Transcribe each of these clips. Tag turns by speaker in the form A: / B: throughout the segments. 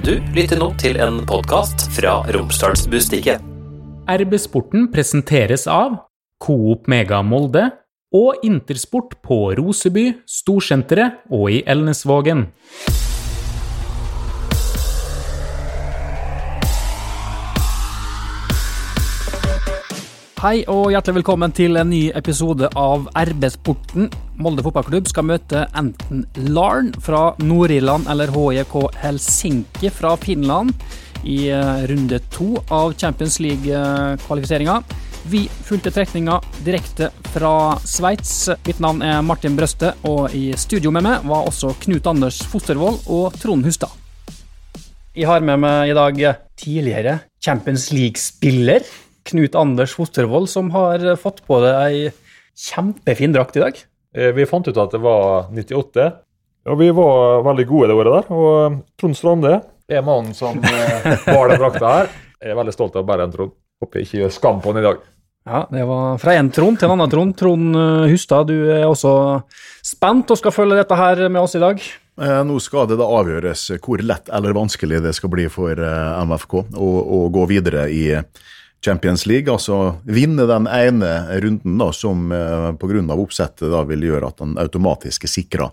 A: Du lytter nå til en podkast fra Romsdalsbustiket.
B: RB-sporten presenteres av Coop Mega Molde og Intersport på Roseby, Storsenteret og i Elnesvågen.
C: Hei og hjertelig velkommen til en ny episode av RB-sporten. Molde fotballklubb skal møte enten Larn fra Nord-Irland eller HJK Helsinki fra Finland i eh, runde to av Champions League-kvalifiseringa. Vi fulgte trekninga direkte fra Sveits. Mitt navn er Martin Brøste, og i studio med meg var også Knut Anders Fostervoll og Trond Hustad. Jeg har med meg i dag tidligere Champions League-spiller Knut Anders Fostervoll, som har fått på deg ei kjempefin drakt i dag.
D: Eh, Vi fant ut at det var 98, og vi var veldig gode det året der. Og Trond Strande er mannen som bar har den drakta her. Jeg er veldig stolt av å bære en Trond. Håper jeg ikke gjør skam på den i dag.
C: Ja, Det var fra en Trond til en annen Trond. Trond eh, Hustad, du er også spent og skal følge dette her med oss i dag.
E: Eh, Nå skal det da avgjøres hvor lett eller vanskelig det skal bli for eh, MFK å, å gå videre i Champions League. Altså vinne den ene runden da, som eh, pga. oppsettet da vil gjøre at han automatisk er sikra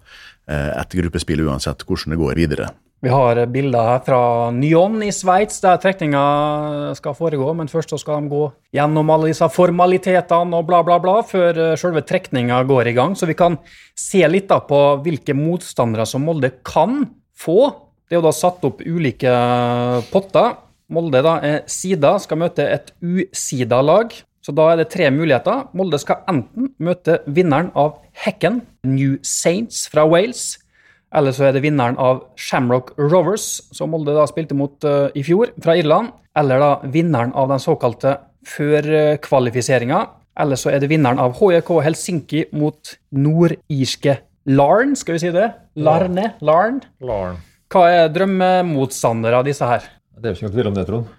E: eh, et gruppespill uansett hvordan det går videre.
C: Vi har bilder her fra Nyon i Sveits, der trekninga skal foregå. Men først så skal de gå gjennom alle disse formalitetene og bla, bla, bla, før eh, selve trekninga går i gang. Så vi kan se litt da på hvilke motstandere som Molde kan få. Det er jo da satt opp ulike potter. Molde da er sida, skal møte et usida lag. Så da er det tre muligheter. Molde skal enten møte vinneren av Hekken, New Saints fra Wales. Eller så er det vinneren av Shamrock Rovers, som Molde da spilte mot uh, i fjor, fra Irland. Eller da vinneren av den såkalte førkvalifiseringa. Eller så er det vinneren av HJK Helsinki mot nordirske Larn, skal vi si det? Larne? Larn?
D: Larn.
C: Hva er drømmemotstandere av disse her?
D: Det er jo ikke noe tvil om det, Trond.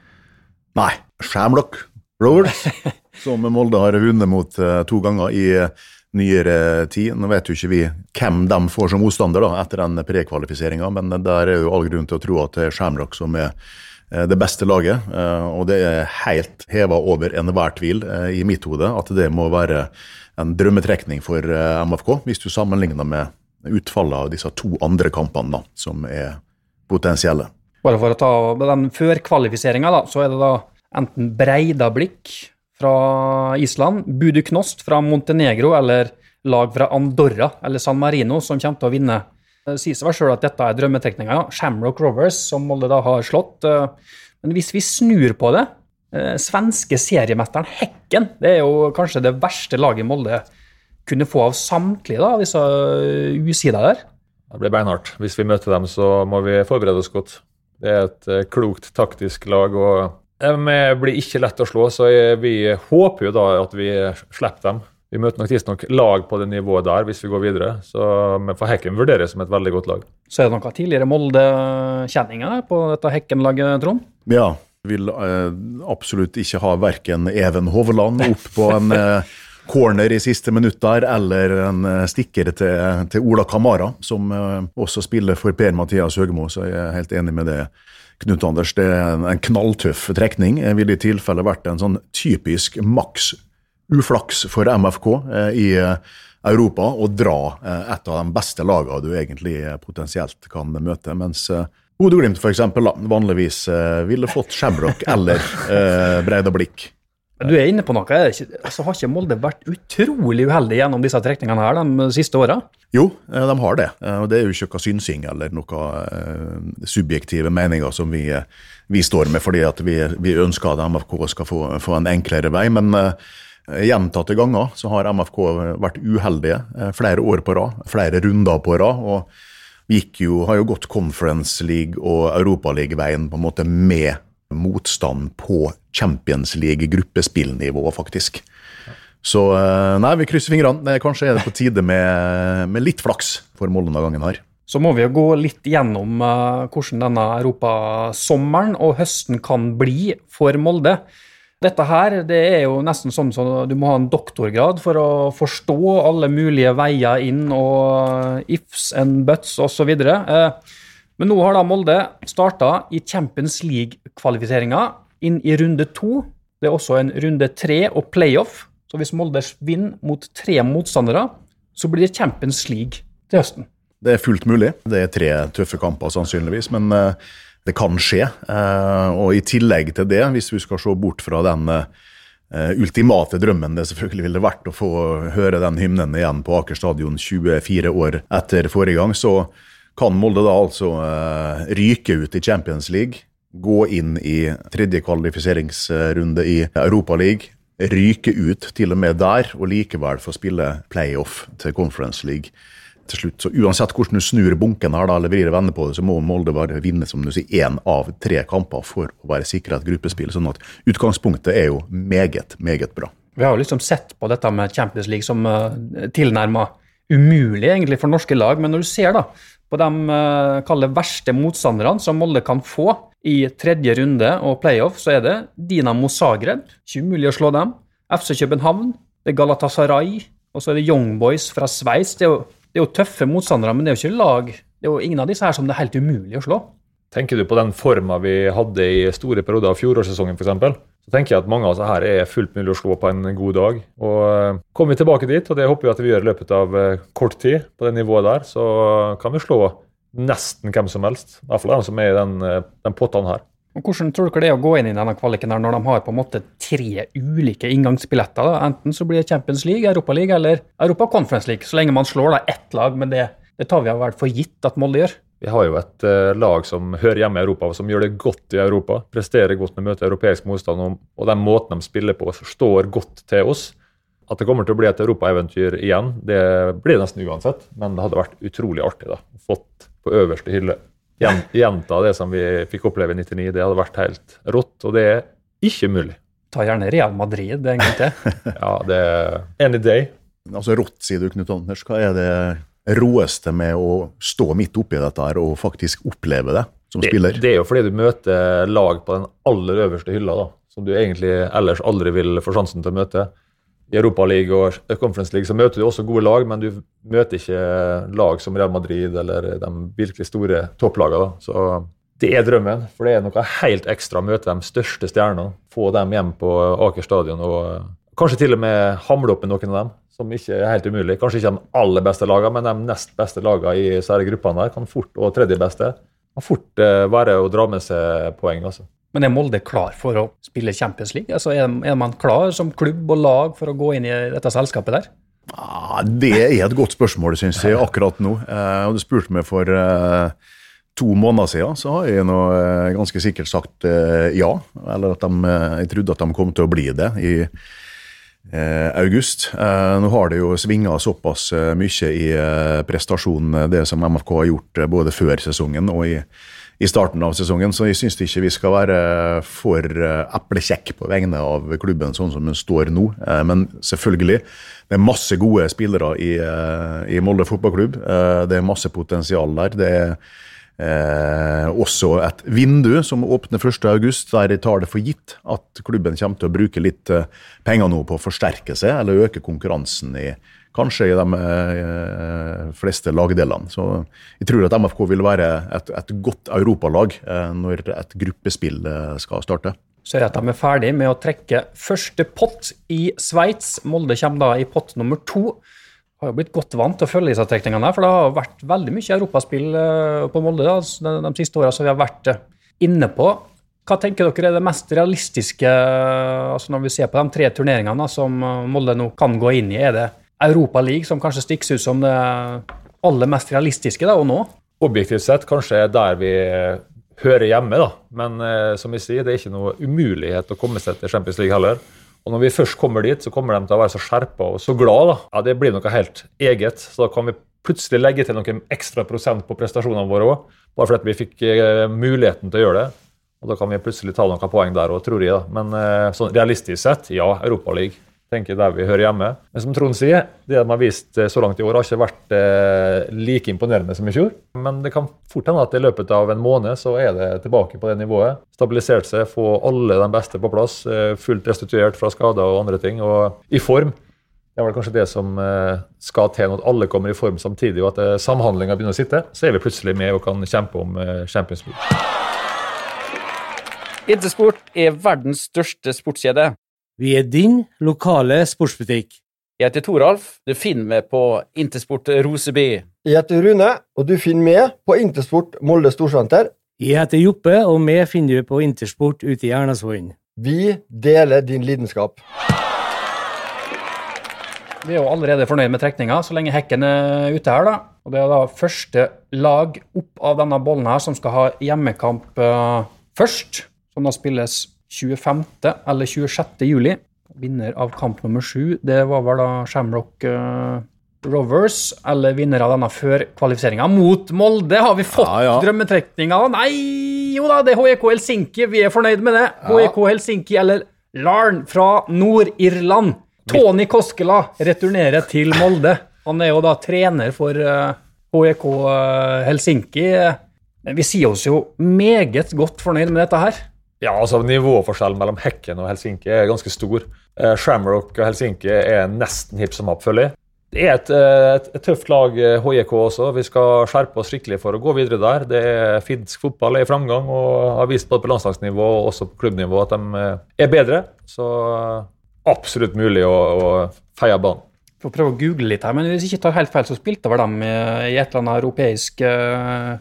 E: Nei, Shamlock Rovers, som Molde har vunnet mot eh, to ganger i eh, nyere tid. Nå vet jo ikke vi hvem de får som motstander da, etter den prekvalifiseringa, men der er jo all grunn til å tro at det er Shamrock som er eh, det beste laget. Og det er helt heva over enhver tvil i mitt hode at det må være en drømmetrekning for MFK, hvis du sammenligner med utfallet av disse to andre kampene da, som er potensielle.
C: Bare for å ta den førkvalifiseringa, da, så er det da enten Breidablikk fra Island, Budu Knost fra Montenegro eller lag fra Andorra eller San Marino som kommer til å vinne. Det sier seg sjøl at dette er drømmetrekninga. Ja. Shamrock Rovers, som Molde da har slått. eh, Men hvis vi snur på det eh, Svenske seriemesteren Hekken, det er jo kanskje det verste laget Molde kunne få av samtlige da, disse eh, usida der.
D: Det blir beinhardt. Hvis vi møter dem, så må vi forberede oss godt. Det er et eh, klokt taktisk lag. og Vi blir ikke lett å slå, så vi håper jo da at vi slipper dem. Vi møter nok tidsnok lag på det nivået der hvis vi går videre. Så, men for Hekken vurderes som et veldig godt lag.
C: Så er det noen tidligere Molde-kjenninger på dette Hekken-laget, Trond?
E: Ja, vil eh, absolutt ikke ha verken Even Hovland opp på en eh, corner i siste minutt der, eller en eh, stikker til, til Ola Kamara, som eh, også spiller for Per-Mathias Høgmo, så jeg er helt enig med det. Knut Anders, det er en, knalltøff trekning. Det ville i tilfelle vært en sånn typisk maks uflaks for MFK eh, i eh, Europa å dra eh, et av de beste lagene du egentlig eh, potensielt kan møte. Mens eh, Bodø-Glimt f.eks. vanligvis eh, ville fått Shamrock eller eh, Breidablikk.
C: Du er inne på noe. Altså, har ikke Molde vært utrolig uheldig gjennom disse trekningene her de siste åra?
E: Jo, eh, de har det. Eh, og Det er jo ikke noe synsing eller noe eh, subjektive meninger som vi, vi står med, fordi vi, vi ønsker at MFK skal få, få en enklere vei. Men gjentatte ganger så har MFK vært uheldige flere år på rad, flere runder på rad. og gikk jo, har jo gått Conference League og Europaligaveien på en måte med motstand på Champions League-gruppespillnivå, faktisk. Så eh, nei, vi krysser fingrene. Kanskje er det på tide med, med litt flaks for Molde denne gangen her.
C: Så må vi jo gå litt gjennom eh, hvordan denne europasommeren og høsten kan bli for Molde. Dette her det er jo nesten sånn som du må ha en doktorgrad for å forstå alle mulige veier inn og ifs and buts osv. Men nå har da Molde starta i Champions League-kvalifiseringa inn i runde to. Det er også en runde tre og playoff. Så hvis Molde vinner mot tre motstandere, så blir det Champions League til høsten.
E: Det er fullt mulig. Det er tre tøffe kamper sannsynligvis, men eh, det kan skje. Eh, og i tillegg til det, hvis vi skal se bort fra den eh, ultimate drømmen det selvfølgelig ville vært å få høre den hymnen igjen på Aker stadion 24 år etter forrige gang, så kan Molde da altså ryke ut i Champions League, gå inn i tredje kvalifiseringsrunde i Europa League, ryke ut til og med der, og likevel få spille playoff til Conference League til slutt. Så uansett hvordan du snur bunken her, da, eller vrir og vender på det, så må Molde bare vinne som du sier, én av tre kamper for å være sikra et gruppespill. sånn at utgangspunktet er jo meget, meget bra.
C: Vi har jo liksom sett på dette med Champions League som uh, eh, tilnærma umulig egentlig for norske lag, men når du ser da på de kalde verste motstanderne som Molde kan få i tredje runde og playoff, så er det Dinamo Zagreb, ikke umulig å slå dem, FC København, det er Galatasaray, og så er det Young Boys fra Sveits. Det det er jo tøffe motstandere, men det er jo ikke lag Det er jo ingen av disse her som det er helt umulig å slå.
D: Tenker du på den forma vi hadde i store perioder av fjorårssesongen f.eks., så tenker jeg at mange av oss her er fullt mulig å slå på en god dag. Og eh, Kommer vi tilbake dit, og det håper vi at vi gjør i løpet av eh, kort tid, på det nivået der, så kan vi slå nesten hvem som helst. I hvert fall de som er i den, eh, den pottene her.
C: Og Hvordan tror dere det er å gå inn i denne kvaliken her når de har på en måte tre ulike inngangsbilletter? Da? Enten så blir det Champions League, Europa League eller Europa Conference League. Så lenge man slår da ett lag, med det, det tar vi vel for gitt at Molde gjør.
D: Vi har jo et uh, lag som hører hjemme i Europa, og som gjør det godt i Europa. Presterer godt med å møte europeisk motstand, og, og den måten de spiller på, står godt til oss. At det kommer til å bli et europaeventyr igjen, det blir det nesten uansett. Men det hadde vært utrolig artig da, fått på øverste hylle gjenta det som vi fikk oppleve i 99. Det hadde vært helt rått, og det er ikke mulig.
C: Ta gjerne Real Madrid en gang til.
D: ja, det er any day.
E: Altså Rått, sier du, Knut Anders. Hva er det råeste med å stå midt oppi dette her og faktisk oppleve det som
D: det,
E: spiller?
D: Det er jo fordi du møter lag på den aller øverste hylla, da, som du egentlig ellers aldri vil få sjansen til å møte i Europaligaen og Conference League så møter du også gode lag, men du møter ikke lag som Real Madrid eller de virkelig store topplagene. Så det er drømmen, for det er noe helt ekstra å møte de største stjernene. Få dem hjem på Aker stadion og kanskje til og med hamle opp med noen av dem, som ikke er helt umulig. Kanskje ikke de aller beste lagene, men de nest beste lagene i disse gruppene der kan fort, og tredje beste kan fort eh, være å dra med seg poeng. altså.
C: Men er Molde klar for å spille Champions League? Altså er, er, man klar som klubb og lag for å gå inn i dette selskapet der?
E: Ah, det er et godt spørsmål, syns jeg, akkurat nå. Eh, du spurte meg for eh, to måneder siden, så har jeg nå eh, ganske sikkert sagt eh, ja. Eller at de, eh, jeg trodde at de kom til å bli det i august. nå har det jo svinga såpass mye i prestasjonen, det som MFK har gjort både før sesongen og i i starten av sesongen, så jeg syns ikke vi skal være for eh, eplekjekk på vegne av klubben sånn som den står nå. Eh, men selvfølgelig, det er masse gode spillere i, eh, i Molde fotballklubb. Det er masse potensial der. Det er eh, også et vindu som åpner 1.8, der jeg tar det for gitt at klubben kommer til å bruke litt penger nå på å forsterke seg eller øke konkurransen i kanskje i de eh, fleste lagdelene. Så jeg tror at MFK vil være et, et godt europalag eh, når et gruppespill eh, skal starte.
C: Er det at de er ferdig med å trekke første pott i Sveits. Molde kommer da i pott nummer to. Har jo blitt godt vant til å følge disse trekningene, for det har vært veldig mye europaspill på Molde da, de, de siste åra som vi har vært inne på. Hva tenker dere er det mest realistiske altså når vi ser på de tre turneringene som Molde nå kan gå inn i? Er det Europa League som kanskje stikker ut som det aller mest realistiske da, å nå?
D: Objektivt sett kanskje der vi hører hjemme, da. Men eh, som vi sier, det er ikke noe umulighet å komme seg til Champions League heller. Og når vi først kommer dit, så kommer de til å være så skjerpa og så glad. da. Ja, Det blir noe helt eget. Så da kan vi plutselig legge til noen ekstra prosent på prestasjonene våre òg. Bare fordi vi fikk eh, muligheten til å gjøre det. Og da kan vi plutselig ta noen poeng der òg, tror jeg. da. Men eh, sånn realistisk sett, ja, Europaliga tenker der vi hører hjemme. Men som Trond sier, det de har vist så langt i år, har ikke vært eh, like imponerende som i fjor. Men det kan fort hende at i løpet av en måned så er det tilbake på det nivået. Stabilisert seg, få alle de beste på plass. Eh, fullt restituert fra skader og andre ting, og i form. Det er vel kanskje det som eh, skal til når alle kommer i form samtidig, og at eh, samhandlinga begynner å sitte. Så er vi plutselig med og kan kjempe om Champions League.
F: Intersport er verdens største sportskjede.
G: Vi er din lokale sportsbutikk.
F: Jeg heter Toralf. Du finner meg på Intersport Roseby.
H: Jeg heter Rune, og du finner meg på Intersport Molde Storsenter.
G: Jeg heter Joppe, og meg finner du på Intersport ute i Ernasvollen.
H: Vi deler din lidenskap.
C: Vi er jo allerede fornøyd med trekninga, så lenge hekken er ute her, da. Og det er da første lag opp av denne bollen her som skal ha hjemmekamp eh, først. Som da spilles 25. eller 26. juli. Vinner av kamp nummer sju, det var vel da Shamrock uh, Rovers, eller vinner av denne før kvalifiseringa, mot Molde. Har vi fått
E: Ja, ja.
C: drømmetrekninga? Nei, jo da, det er HEK Helsinki. Vi er fornøyd med det. HEK Helsinki, eller Larn fra Nord-Irland. Tony Koskela returnerer til Molde. Han er jo da trener for uh, HEK eh, Helsinki. Men vi sier oss jo meget godt fornøyd med dette her.
D: Ja, altså Nivåforskjellen mellom Hekken og Helsinki er ganske stor. Eh, Shamrock og Helsinki er nesten hipp som happ, føler jeg. Det er et, eh, et, et tøft lag, eh, HJK også. Vi skal skjerpe oss skikkelig for å gå videre der. Det er Finsk fotball er i framgang og har vist både på landslagsnivå og også på klubbnivå at de eh, er bedre. Så eh, absolutt mulig å, å feie banen.
C: Får prøve å google litt her, men hvis jeg ikke tar helt feil, så spilte vel de i et eller annet europeisk eh,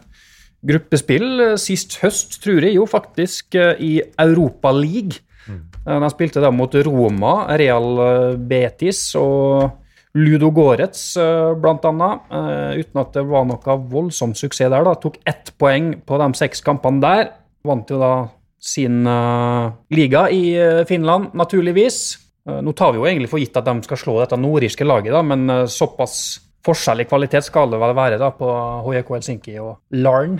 C: gruppespill eh, sist høst, tror jeg, jo faktisk eh, i Europa League. Mm. De spilte da mot Roma, Real eh, Betis og Ludo Goretz, eh, blant annet. eh, Uten at det var noe voldsom suksess der. da. Tok ett poeng på de seks kampene der. Vant jo da sin eh, liga i eh, Finland, naturligvis. Eh, Nå tar vi jo egentlig for gitt at de skal slå dette nordirske laget, da, men eh, såpass forskjell i kvalitet skal det vel være da på HJK Helsinki og Larn.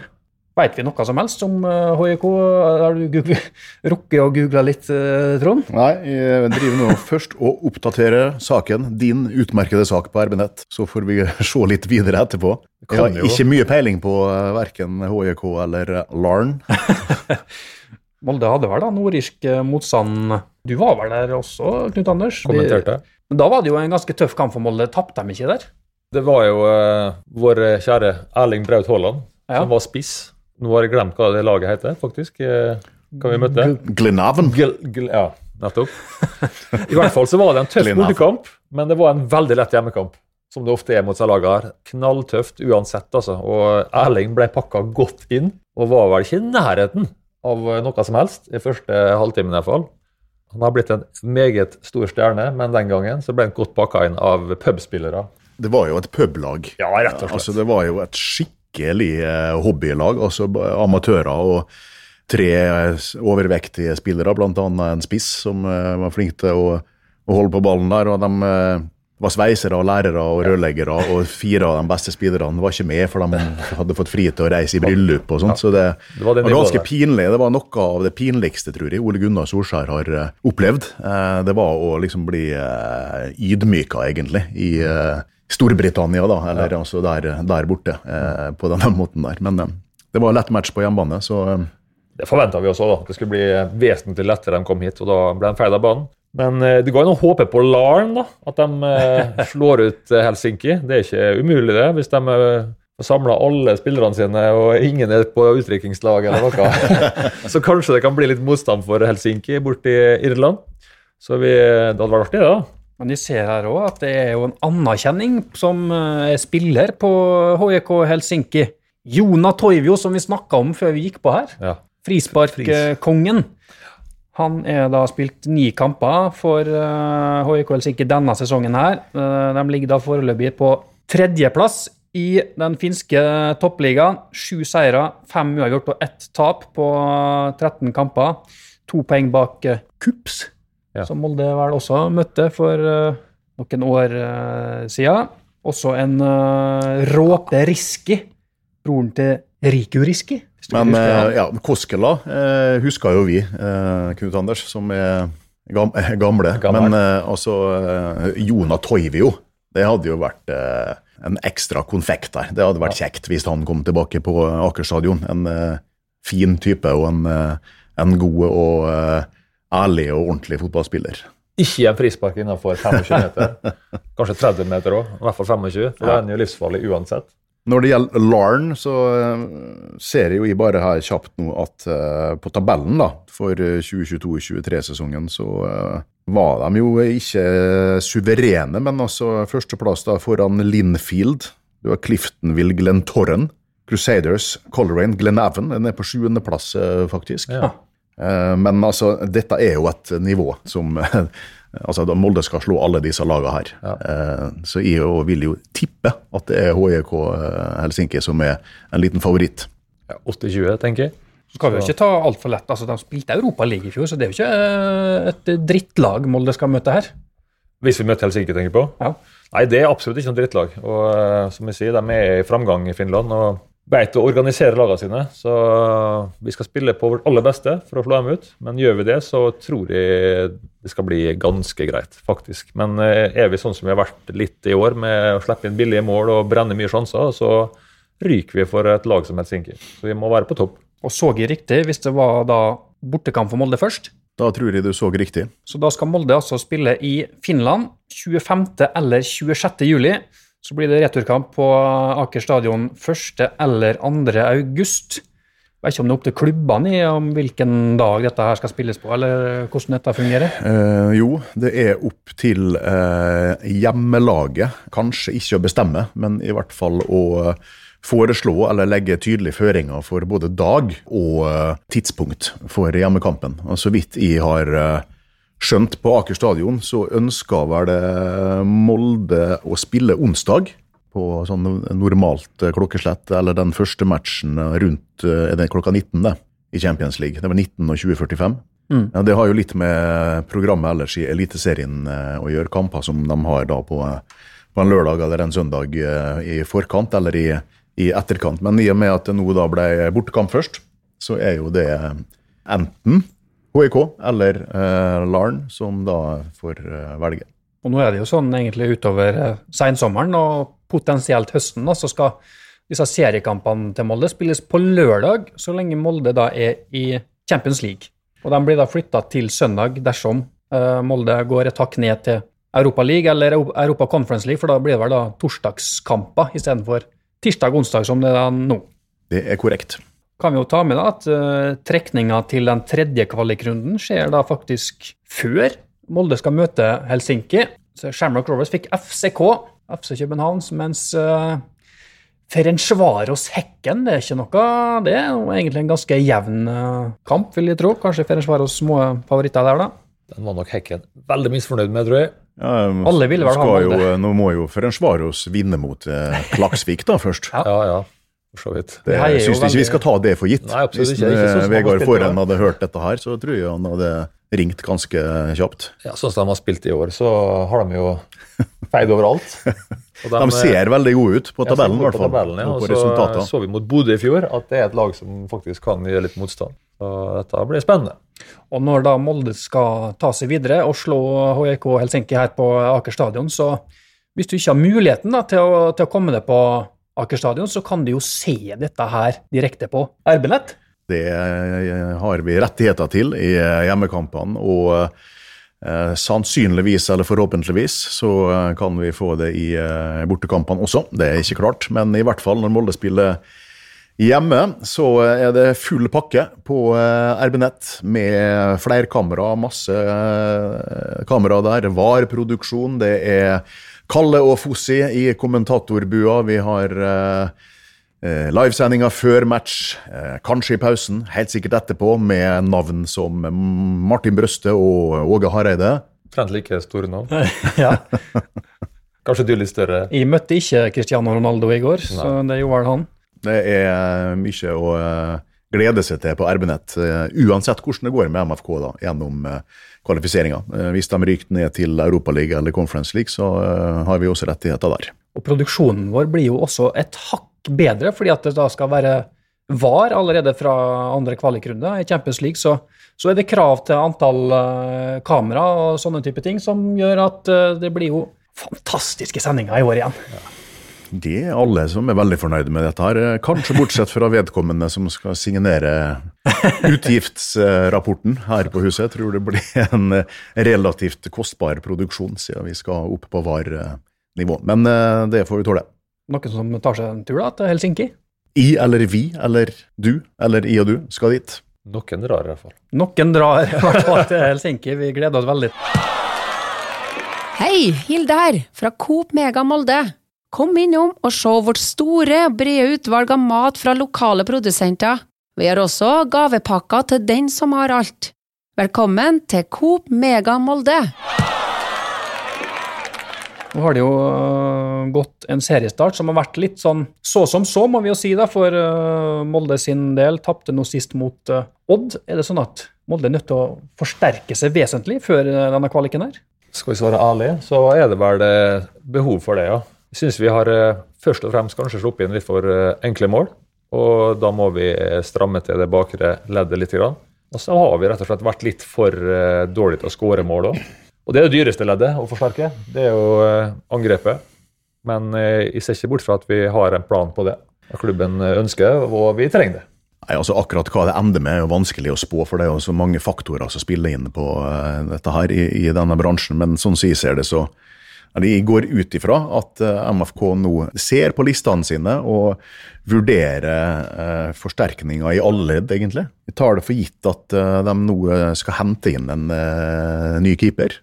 C: Veit vi noe som helst om eh, HJK? Har du googlet- rukket å google litt, eh, Trond?
E: Nei, jeg driver nå først og oppdaterer saken, din utmerkede sak på RB-nett. Så får vi se litt videre etterpå. Jeg har ikke mye peiling på uh, verken HJK eller eh, Larn.
C: Molde hadde vel da nordirsk eh, motstand. Du var vel der også, Knut Anders?
D: Kommenterte.
C: Men Da var det jo en ganske tøff kamp for Molde. Tapte de ikke der?
D: Det var jo uh, vår kjære Erling Braut Haaland
C: Ja.
D: som var spiss. Nå har jeg glemt hva det laget heter, faktisk. Eh, Kan vi møte?
E: Glenavn.
D: Gl gl ja, nettopp. I hvert fall så var det en tøff bortekamp, men det var en veldig lett hjemmekamp. Som det ofte er mot seg laget her. Knalltøft uansett, altså. Og Erling ble pakka godt inn, og var vel ikke i nærheten av noe som helst i første halvtimen i hvert fall. Han har blitt en meget stor stjerne, men den gangen så ble han godt pakka inn av pubspillere.
E: Det var jo et publag.
D: Ja, rett og slett.
E: Altså, det var jo et skikkelig eh, hobbylag. altså Amatører og tre eh, overvektige spillere, bl.a. en spiss som eh, var flink til å, å holde på ballen der. og de var sveisere og lærere og rørleggere, og fire av de beste spillerne var ikke med, for de hadde fått fri til å reise i bryllup og sånt. Så det,
D: Det var
E: var ganske pinlig. Det var noe av det pinligste, tror jeg, Ole Gunnar Solskjær har opplevd. Det var å liksom bli ydmyka, egentlig, i Storbritannia, da, eller altså der, der borte, eh, på denne måten der. Men eh, det var lett match på hjemmebane, så eh,
D: Det forventa vi også, da. Det skulle bli vesentlig lettere de kom hit, og da ble de feil av banen. Men eh, det ga jo noe håpe på Larn, da. At de eh, slår ut eh, Helsinki. Det er ikke umulig, det. Hvis de eh, samla alle spillerne sine, og ingen er på utdrikningslag eller noe. Så kanskje det kan bli litt motstand for Helsinki borti Irland. Så vi, det hadde vært artig, det. da.
C: Men vi ser her òg at det er jo en anerkjenning som eh, er spiller på HJK Helsinki. Jona Toivio, som vi snakka om før vi gikk på her.
D: Ja.
C: Frisparkkongen. Han er da spilt ni kamper for eh, HJK Helsinki denne sesongen her. Eh, de ligger da foreløpig på tredjeplass i den finske toppligaen. Sju seire, fem uavgjort og ett tap på 13 kamper. To poeng bak eh, Kups,
D: Ja.
C: som Molde vel også møtte for uh, noen år uh, siden. Også en uh, Råpe Riski, broren til Riku Riski.
E: Men
C: uh,
E: eh, ja, Koskela uh, husker jo vi, eh, Knut Anders, som er gam eh, gamle.
D: Gammel.
E: Men eh, altså eh, Jona Toivio, det hadde jo vært eh, en ekstra konfekt der. Det hadde vært kjekt hvis han kom tilbake på Aker stadion. En eh, fin type og en, eh, en god og eh, ærlig og ordentlig fotballspiller.
D: Ikke en frispark innenfor 25 meter. Kanskje 30 meter òg, i hvert fall 25. For da er den jo livsfarlig uansett.
E: Når det gjelder Larn, så eh, ser jeg jo jeg bare her kjapt nå at eh, på tabellen da, for 2022-2023-sesongen så eh, var de jo ikke suverene, men altså førsteplass da foran Linfield. Du har Cliftonville, Glentorren, Crusaders, Coleraine, Glenavon. Den er på sjuendeplass, faktisk.
D: Ja.
E: Eh, Men altså, dette er jo et nivå som Altså, Molde skal slå alle disse lagene her. Ja. Så jeg vil jo tippe at det er HJK Helsinki som er en liten favoritt.
D: Ja, 8-20, tenker jeg.
C: Så skal vi jo ikke ta altfor lett. altså De spilte Europaliga i fjor, så det er jo ikke eh, et drittlag Molde skal møte her.
D: Hvis vi møter Helsinki, tenker jeg på?
C: Ja.
D: Nei, det er absolutt ikke noe drittlag. Og eh, som jeg sier, de er i framgang i Finland og vet å organisere lagene sine. Så vi skal spille på vårt aller beste for å slå dem ut. Men gjør vi det, så tror jeg det skal bli ganske greit, faktisk. Men eh, er vi sånn som vi har vært litt i år, med å slippe inn billige mål og brenne mye sjanser, så ryker vi for et lag som Helsinki. Så vi må være på topp.
C: Og så jeg riktig, hvis det var da bortekamp for Molde først.
E: Da tror jeg du så riktig.
C: Så da skal Molde altså spille i Finland 25. eller 26. juli. Så blir det returkamp på Aker stadion 1. eller 2. august. Jeg vet ikke om det er opp til klubbene om hvilken dag dette her skal spilles på, eller hvordan dette fungerer.
E: Eh, jo, det er opp til eh, hjemmelaget, kanskje ikke å bestemme, men i hvert fall å eh, foreslå eller legge tydelige føringer for både dag og eh, tidspunkt for hjemmekampen. Og så vidt jeg har eh, skjønt på Aker stadion, så ønsker vel det Molde å spille onsdag på sånn normalt eh, klokkeslett, eller den første matchen eh, rundt eh, klokka 19 det, i Champions League. Det var 19 og 2045. Ja, det har jo litt med programmet ellers i Eliteserien eh, å gjøre. Kamper som de har da på, eh, på en lørdag eller en søndag eh, i forkant eller i, i etterkant. Men i og med at det nå da ble bortekamp først, så er jo det enten HIK eller eh, Larn som da får eh, velge.
C: Og nå er det jo sånn egentlig utover eh, sensommeren og potensielt høsten, da, så skal disse seriekampene til Molde spilles på lørdag, så lenge Molde da er i Champions League. Og de blir da flytta til søndag dersom eh, Molde går et hakk ned til Europa League eller Europa Conference League, for da blir det vel da torsdagskamper istedenfor tirsdag-onsdag som det er nå.
E: Det er korrekt.
C: Kan vi jo ta med da at uh, trekninga til den tredje kvalikrunden skjer da faktisk før Molde skal møte Helsinki. Så Shamrock Rovers fikk FCK, FC København, mens uh, Ferencvaros Hekken det er ikke noe Det er jo egentlig en ganske jevn eh, kamp, vil jeg tro. Kanskje Ferencvaros små favoritter der, da.
D: Den var nok Hekken veldig misfornøyd med, tror jeg.
E: Ja,
C: Alle ville vel ha
E: jo,
C: Molde.
E: Nå må jo Ferencvaros vinne mot eh, Klaksvik da først.
C: Ja.
D: Ja, ja.
E: Det,
C: Det
E: jeg syns ikke vi skal ta det for gitt.
D: Nei, absolutt
E: Hvis
D: ikke. Ikke som
E: eh, Vegard Forhen hadde hørt dette her, så tror jeg han hadde ringt ganske kjapt.
D: Ja, Sånn som de har spilt i år, så har de jo feid overalt. Og
E: De ser veldig gode ut på tabellen, i hvert fall.
D: tabellen, ja,
E: og
D: og
E: på
D: så så vi mot Bodø i fjor at det er et lag som faktisk kan gjøre litt motstand. Så dette blir spennende.
C: Og når da Molde skal ta seg videre og slå HJK Helsinki her på Aker stadion, så hvis du ikke har muligheten da, til, å, til å komme deg på Aker stadion, så kan du jo se dette her direkte på RB-nett.
E: Det eh, har vi rettigheter til i eh, hjemmekampene, og eh, sannsynligvis, eller forhåpentligvis, så kan vi få det i bortekampene også. Det er ikke klart, men i hvert fall når Molde spiller hjemme, så er det full pakke på RB-nett med flerkamera, masse kamera der, VAR-produksjon, det er Kalle og Fossi i kommentatorbua, vi har eh, Eh, Livesendinga før match, eh, kanskje i pausen, helt sikkert etterpå, med navn som Martin Brøste og Åge Hareide.
D: Trent like store navn.
C: Ja.
D: Kanskje du er litt større.
C: Jeg møtte ikke Cristiano Ronaldo i går, så det gjorde vel han.
E: Det er mye å eh, glede seg til på RB-nett, eh, uansett hvordan det går med MFK da, gjennom eh, kvalifiseringa. Eh, Hvis de ryker ned til Europaligaen eller Conference League, så eh, har vi også rettigheter der.
C: Og produksjonen vår blir jo også et hakk bedre, fordi at det da skal være VAR allerede fra andre kvalikrunde. I Champions League så, så er det krav til antall eh, kamera og sånne type ting som gjør at eh, det blir jo fantastiske sendinger i år igjen.
E: Det er alle som er veldig fornøyde med dette her, kanskje bortsett fra vedkommende som skal signere utgiftsrapporten her på huset. Jeg tror det blir en relativt kostbar produksjon, siden vi skal opp på VAR-nivå. Men eh, det får vi tåle.
C: Noen som tar seg en tur da, til Helsinki?
E: I eller vi eller du eller i og du skal dit.
D: Noen drar i hvert fall.
C: Noen drar i hvert fall til Helsinki. Vi gleder oss veldig.
I: Hei, Hilde her, fra Coop Mega Molde. Kom innom og se vårt store, brede utvalg av mat fra lokale produsenter. Vi har også gavepakker til den som har alt. Velkommen til Coop Mega Molde.
C: Nå har det jo øh, gått en seriestart som har vært litt sånn så som så, må vi jo si, da, for øh, Molde sin del. Tapte nå sist mot øh, Odd. Er det sånn at Molde er nødt til å forsterke seg vesentlig før denne kvaliken her?
D: Skal vi svare ærlig, så er det vel eh, behov for det, ja. Jeg syns vi har eh, først og fremst kanskje sluppet inn litt for eh, enkle mål. Og da må vi eh, stramme til det bakre leddet litt. Og så har vi rett og slett vært litt for dårlige til å skåre mål òg. Og det er det dyreste leddet å forsterke. Det er jo angrepet. Men jeg ser ikke bort fra at vi har en plan på det. Klubben ønsker, og vi trenger det.
E: Nei, altså Akkurat hva det ender med, er jo vanskelig å spå, for det er jo så mange faktorer som spiller inn på dette her i, i denne bransjen. Men sånn som jeg ser det, så Jeg går ut ifra at eh, MFK nå ser på listene sine og vurderer eh, forsterkninger i alle ledd, egentlig. Vi tar det for gitt at eh, de nå skal hente inn en ny keeper.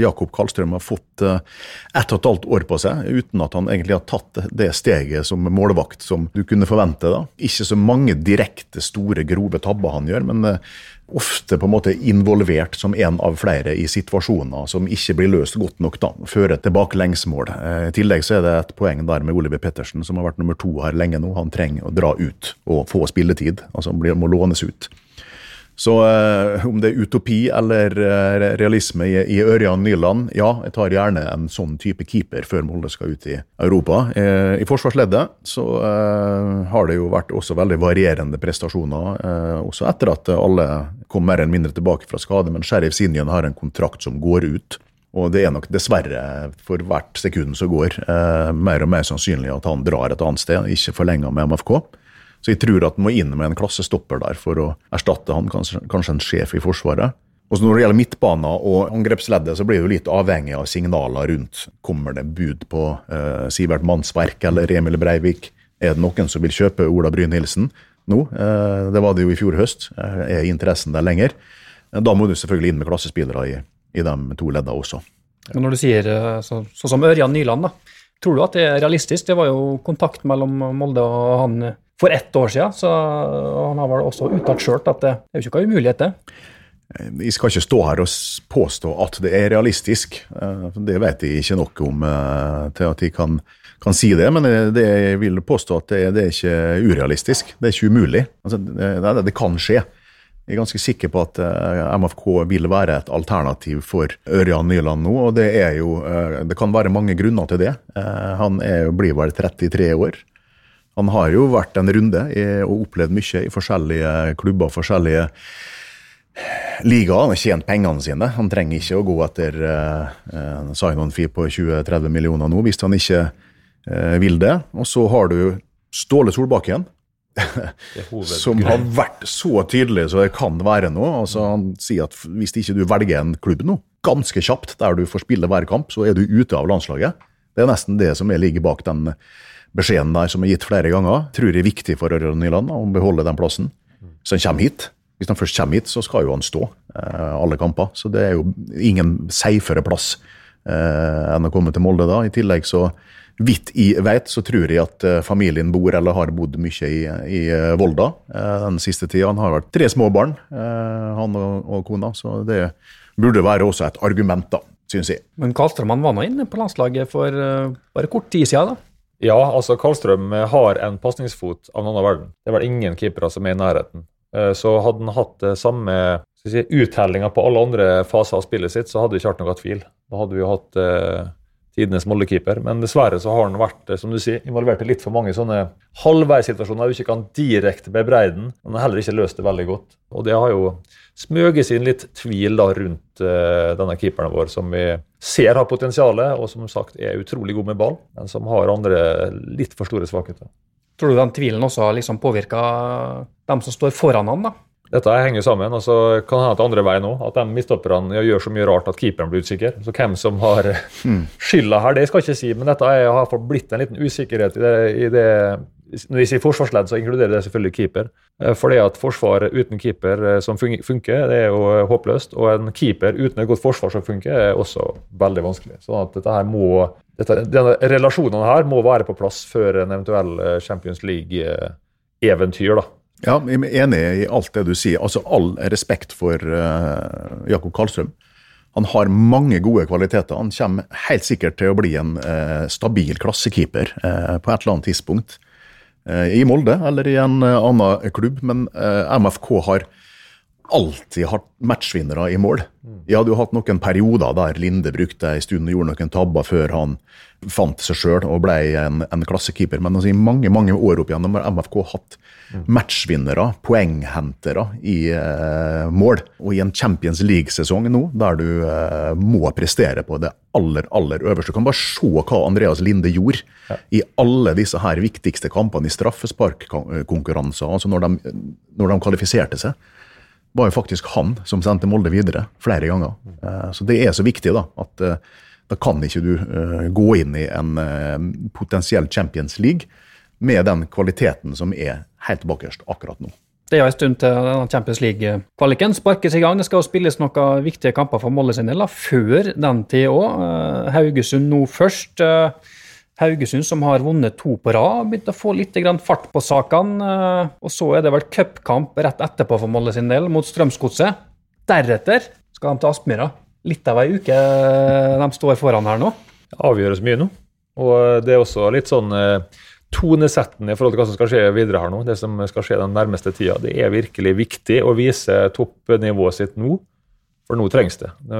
E: Jakob Karlstrøm har fått ett og et halvt år på seg uten at han egentlig har tatt det steget som målvakt som du kunne forvente. da. Ikke så mange direkte store, grove tabber han gjør, men ofte på en måte involvert som en av flere i situasjoner som ikke blir løst godt nok da, fører til baklengsmål. Eh, I tillegg så er det et poeng der med Oliver Pettersen, som har vært nummer to her lenge nå. Han trenger å dra ut og få spilletid, altså han må lånes ut. Så eh, om det er utopi eller eh, realisme i, i Ørjan Nyland, ja, jeg tar gjerne en sånn type keeper før Molde skal ut i Europa. Eh, I forsvarsleddet så eh, har det jo vært også veldig varierende prestasjoner, eh, også etter at alle kom mer eller mindre tilbake fra skade, men Sheriff Sinjen har en kontrakt som går ut. Og det er nok dessverre, for hvert sekund som går, eh, mer og mer sannsynlig at han drar et annet sted, ikke forlenger med MFK. Så jeg tror at han må inn med en klassestopper der for å erstatte han, kanskje, kanskje en sjef i Forsvaret. Og så Når det gjelder midtbaner og angrepsleddet, så blir det jo litt avhengig av signaler rundt. Kommer det bud på eh, Sivert Mannsverk eller Emil Breivik? Er det noen som vil kjøpe Ola Brynhildsen nå? Eh, det var det jo i fjor høst. Eh, er interessen der lenger? Da må du selvfølgelig inn med klassespillere i, i de to leddene også.
C: Men når du sier sånn så, som Ørjan Nyland, da, tror du at det er realistisk? Det var jo kontakt mellom Molde og han eh, for ett år siden, så han har vel også uttalt sjøl at det er jo ikke noen umulighet, det.
E: Jeg skal ikke stå her og påstå at det er realistisk. Eh, Det vet jeg ikke nok om eh, til at jeg kan, kan si det, men det- jeg vil påstå at det, er- det er ikke urealistisk. Det er ikke umulig. Altså, det, det, kan skje. Jeg er ganske sikker på at eh, MFK vil være et alternativ for Ørjan Nyland nå, og det jo Det kan være mange grunner til det. Han er, blir vel 33 år. Han har jo vært en runde og opplevd mye i forskjellige klubber, forskjellige ligaer. Han har tjent pengene sine. Han trenger ikke å gå etter uh, en sign-on-fee på 20-30 millioner nå, hvis han ikke eh, vil det. Og så har du Ståle Solbakken, som har vært så tydelig så det kan være nå. Altså, han sier at hvis ikke du velger en klubb nå, ganske kjapt, der du får spille hver kamp, så er du ute av landslaget. Det er nesten det som er ligger bak den beskjeden der som er gitt flere ganger. Tror jeg er viktig for Ørjan Nyland å beholde den plassen. Så han kommer hit. Hvis han først kommer hit, så skal jo han stå eh, alle kamper. Så det er jo ingen safere plass eh, enn å komme til Molde da. I tillegg så Vidt jeg vet, så tror jeg at eh, familien bor eller har bodd mye i, i Volda den siste tida. Han har vært tre små barn, han og, og kona, så det burde være også et argument, da, syns jeg.
C: Men Karlstrøm var nå inne på landslaget for bare kort tid siden, da.
D: Ja, altså Karlstrøm har en pasningsfot av en annen verden. Det er vel ingen keepere som er i nærheten. Eh, Så hadde han hatt eh, samme si, uttellinga på alle andre faser av spillet sitt, så hadde vi ikke hatt noe tvil. Da hadde vi jo hatt eh, tidenes mollekeeper. Men dessverre så har han vært eh, som du sier, involvert i litt for mange sånne halvveissituasjoner du ikke kan direkte bebreide den. Han har heller ikke løst det veldig godt. Og det har jo smøget seg inn litt tvil da rundt eh, denne keeperen vår, som vi ser har potensialet, og som sagt er utrolig god med ball, men som har andre litt for store svakheter.
C: Tror du den tvilen også har liksom påvirka dem som står foran han, da?
D: Dette henger sammen. og så kan hende at andre veien òg. At de midtstopperne ja, gjør så mye rart at keeperen blir usikker. Så hvem som har skylda her, det skal jeg ikke si, men dette er, har fått blitt en liten usikkerhet i det, i det Når vi sier forsvarsledd, så inkluderer det selvfølgelig keeper. Fordi For det at forsvar uten keeper eh, som fun- funker, det er jo eh, håpløst. Og en keeper uten et godt forsvar som funker, er også veldig vanskelig. Sånn at dette her må dette, denne Relasjonene her må være på plass før en eventuell eh, Champions League-eventyr. da.
E: Ja, jeg er enig i alt det du sier. Altså All respekt for uh, Jakob Karlstrøm. Han har mange gode kvaliteter. Han kommer helt sikkert til å bli en uh, stabil klassekeeper uh, på et eller annet tidspunkt. Eh, I Molde eller i en eh, annen klubb, men eh, MFK har alltid hatt matchvinnere i mål. Vi hadde jo hatt noen perioder der Linde brukte en stund og gjorde noen tabber før han fant seg sjøl og ble en, en klassekeeper. Men altså, i mange mange år opp igjennom har MFK hatt matchvinnere, poenghentere, i eh, mål. Og i en Champions League-sesong nå, der du eh, må prestere på det aller, aller øverste. Du kan bare se hva Andreas Linde gjorde i alle disse her viktigste kampene i straffesparkkonkurranser, altså når de, når de kvalifiserte seg var jo faktisk han som sendte Molde videre flere ganger. Eh, Så det er så viktig da, at eh, da kan ikke du eh, gå inn i en potensiell Champions League med den kvaliteten som er helt bakerst akkurat nå.
C: Det er jo en stund til denne Champions League-kvaliken sparkes i gang. Det skal jo spilles noen viktige kamper for Molde sin del før den tid òg. Haugesund nå først. Eh, Haugesund som har vunnet to på rad, begynte å få litt fart på sakene. eh, Og så er det vel cupkamp rett etterpå for Molde sin del, mot Strømsgodset. Deretter skal de til Aspmyra. Litt av ei uke eh, de står foran her nå.
D: Det avgjøres mye nå. Og det er også litt sånn eh, tonesettende i forhold til hva som skal skje videre her nå. Det som skal skje den nærmeste tida. Det er virkelig viktig å vise toppnivået sitt nå, for nå trengs det. Nå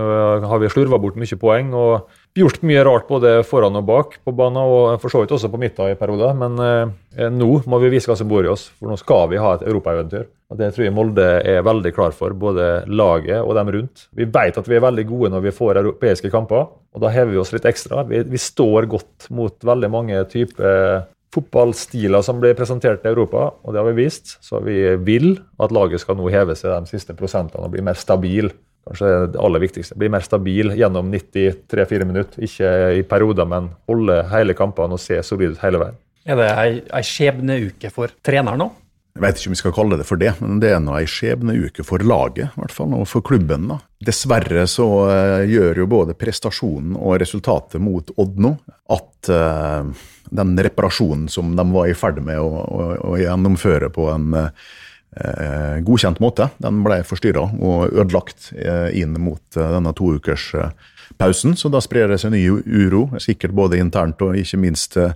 D: har vi slurva bort mye poeng og gjort mye rart både foran og bak på banen, og for så vidt også på midten i perioder. Men eh, nå må vi vise hva som bor i oss, for nå skal vi ha et europaeventyr. Og Det tror jeg Molde er veldig klar for, både laget og dem rundt. Vi vet at vi er veldig gode når vi får europeiske kamper, og da hever vi oss litt ekstra. Vi, vi står godt mot veldig mange typer fotballstiler som blir presentert i Europa, og det har vi vist. Så vi vil at laget skal nå heve seg de siste prosentene og bli mer stabil. Kanskje det aller viktigste. Bli mer stabil gjennom 93-4 minutter. Ikke i perioder, men holde hele kampene og se solid ut hele veien.
C: Er det ei, ei skjebneuke for treneren nå?
E: Jeg vet ikke om vi skal kalle det for det, men det er nå ei skjebneuke for laget, i hvert fall, og for klubben. da. Dessverre så eh, gjør jo både prestasjonen og resultatet mot Odd nå at uh, den reparasjonen som de var i ferd med å, å, å gjennomføre på en eh, godkjent måte, den ble forstyrra og ødelagt eh, inn mot eh, denne toukers eh, pausen. Så da sprer det seg ny uro, sikkert både internt og ikke minst eh,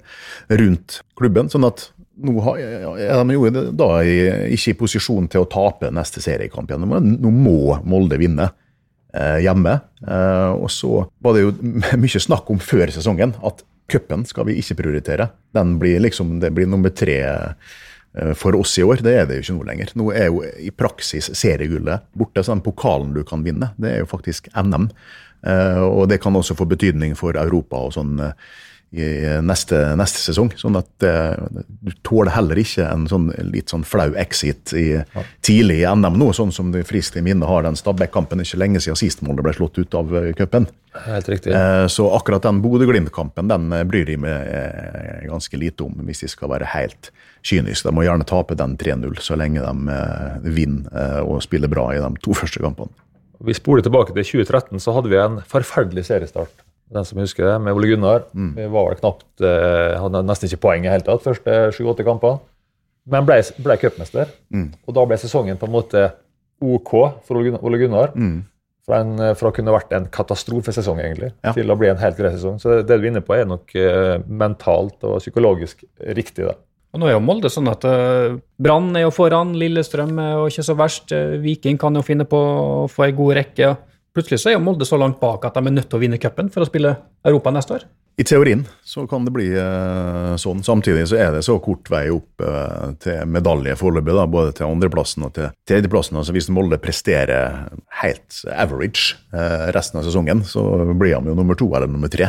E: rundt klubben. sånn at nå er de jo da ikke i posisjon til å tape neste seriekamp igjen. Nå må- Molde vinne eh, hjemme. Eh, og så var det jo mye snakk om før sesongen at cupen skal vi ikke prioritere. Den blir liksom, Det blir nummer tre eh, for oss i år. Det er det jo ikke nå lenger. Nå er jo i praksis seriegullet borte. Så den pokalen du kan vinne, det er jo faktisk NM. Eh, og det kan også få betydning for Europa og sånn eh, i neste, neste sesong. Sånn at eh, du tåler heller ikke en sånn litt sånn flau exit i, tidlig i NM nå, sånn som det friskt i minne har den Stabæk-kampen ikke lenge siden sist målet ble slått ut av eh, cupen. Eh, Så akkurat den Bodø-Glimt-kampen den bryr de meg ganske lite om, hvis de skal være helt kyniske. De må gjerne tape den 3-0 så lenge de vinner og spiller bra i de to første kampene.
D: Vi spoler tilbake til 2013, så hadde vi en forferdelig seriestart. Den som husker det, med Ole Gunnar. Vi var vel knapt, eh, hadde nesten ikke poeng i hele tatt, første sju-åtte kamper. Men ble, ble cupmester. Og da ble sesongen på en måte OK for Ole Gunnar. Mm. Fra, en, fra å kunne vært en katastrofesesong, egentlig,
E: Ja.
D: til å bli en helt grei sesong. Så det du er inne på, er nok eh, mentalt og psykologisk riktig. da.
C: Og nå er jo Molde sånn at uh, Brann er jo foran, Lillestrøm er jo ikke så verst. eh, Viking kan jo finne på å få ei god rekke. Plutselig så er jo Molde så langt bak at de er nødt til å vinne cupen for å spille Europa neste år.
E: I teorien så kan det bli uh, sånn. Samtidig så er det så kort vei opp uh, til medalje foreløpig, både til andreplassen og til tredjeplassen. Altså Hvis Molde presterer helt average uh, resten av sesongen, så blir han jo nummer to eller nummer tre.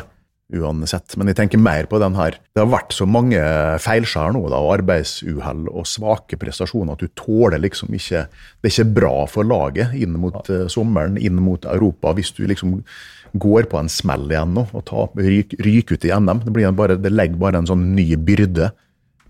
E: Uansett. Men jeg tenker mer på den her. Det har vært så mange feilskjær nå, da, og arbeidsuhell og svake prestasjoner at du tåler liksom ikke Det er ikke bra for laget inn mot eh, sommeren, inn mot Europa, hvis du liksom går på en smell igjen nå og tar, ryk, ryker ut i NM. Det, blir bare, det legger bare en sånn ny byrde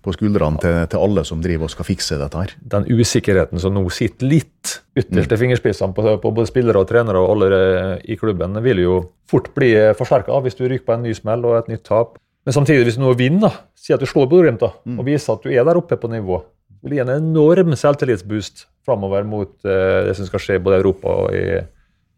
E: på skuldrene til, til alle som driver og skal fikse dette her.
D: Den usikkerheten som nå sitter litt ytterst til fingerspissene på, på både spillere og trenere og alle eh, i klubben, vil jo fort bli forsterka hvis du ryker på en ny smell og et nytt tap. Men samtidig, hvis du nå vinner, si at du slår Bodø-Glimt og viser at du er der oppe på nivå, det vil gi en enorm selvtillitsboost framover mot eh, det som skal skje både i Europa og i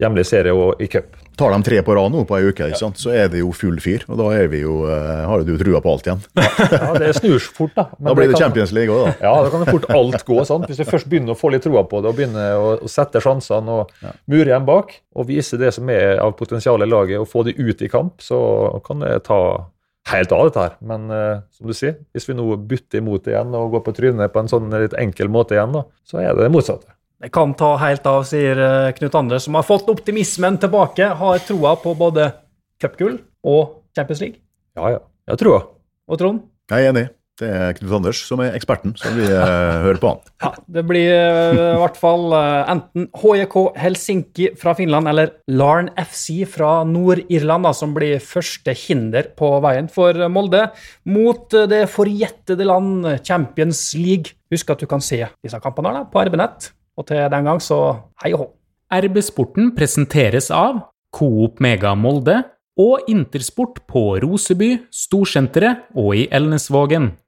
D: hjemlig serie og i cup.
E: Tar de tre på rad nå på ei uke, ikke sant? så er det jo full fyr. Og da er vi jo, uh, har du trua på alt igjen.
D: ja, det snur fort, da.
E: Men da blir det, det kan, Champions League òg, da.
D: Ja, da kan det fort alt gå. sant? Hvis du først begynner å få litt troa på det og begynner å, å sette sjansene og ja. mure igjen bak, og vise det som er av potensial i laget, og få de ut i kamp, så kan det ta helt av dette her. Men uh, som du sier, hvis vi nå bytter imot det igjen og går på trynet på en sånn litt enkel måte igjen, da, så er det det motsatte.
C: Det kan ta helt av, sier eh, Knut Anders, som har fått optimismen tilbake. Har troa på både cupgull og Champions League.
D: Ja, ja. Jeg tror troa.
C: Og Trond?
E: Jeg er enig. Det er Knut Anders som er eksperten, så vi uh, hører på han.
C: Ja, Det blir uh, i hvert fall enten HJK Helsinki fra Finland eller Larn FC fra Nord-Irland som blir første hinder på veien for Molde mot det forjettede land Champions League. Husk at du kan se disse kampene på RB-nett. Og til den gang, så hei og hå.
B: RB Sporten presenteres av Coop Mega Molde og Intersport på Roseby, Storsenteret og i Elnesvågen.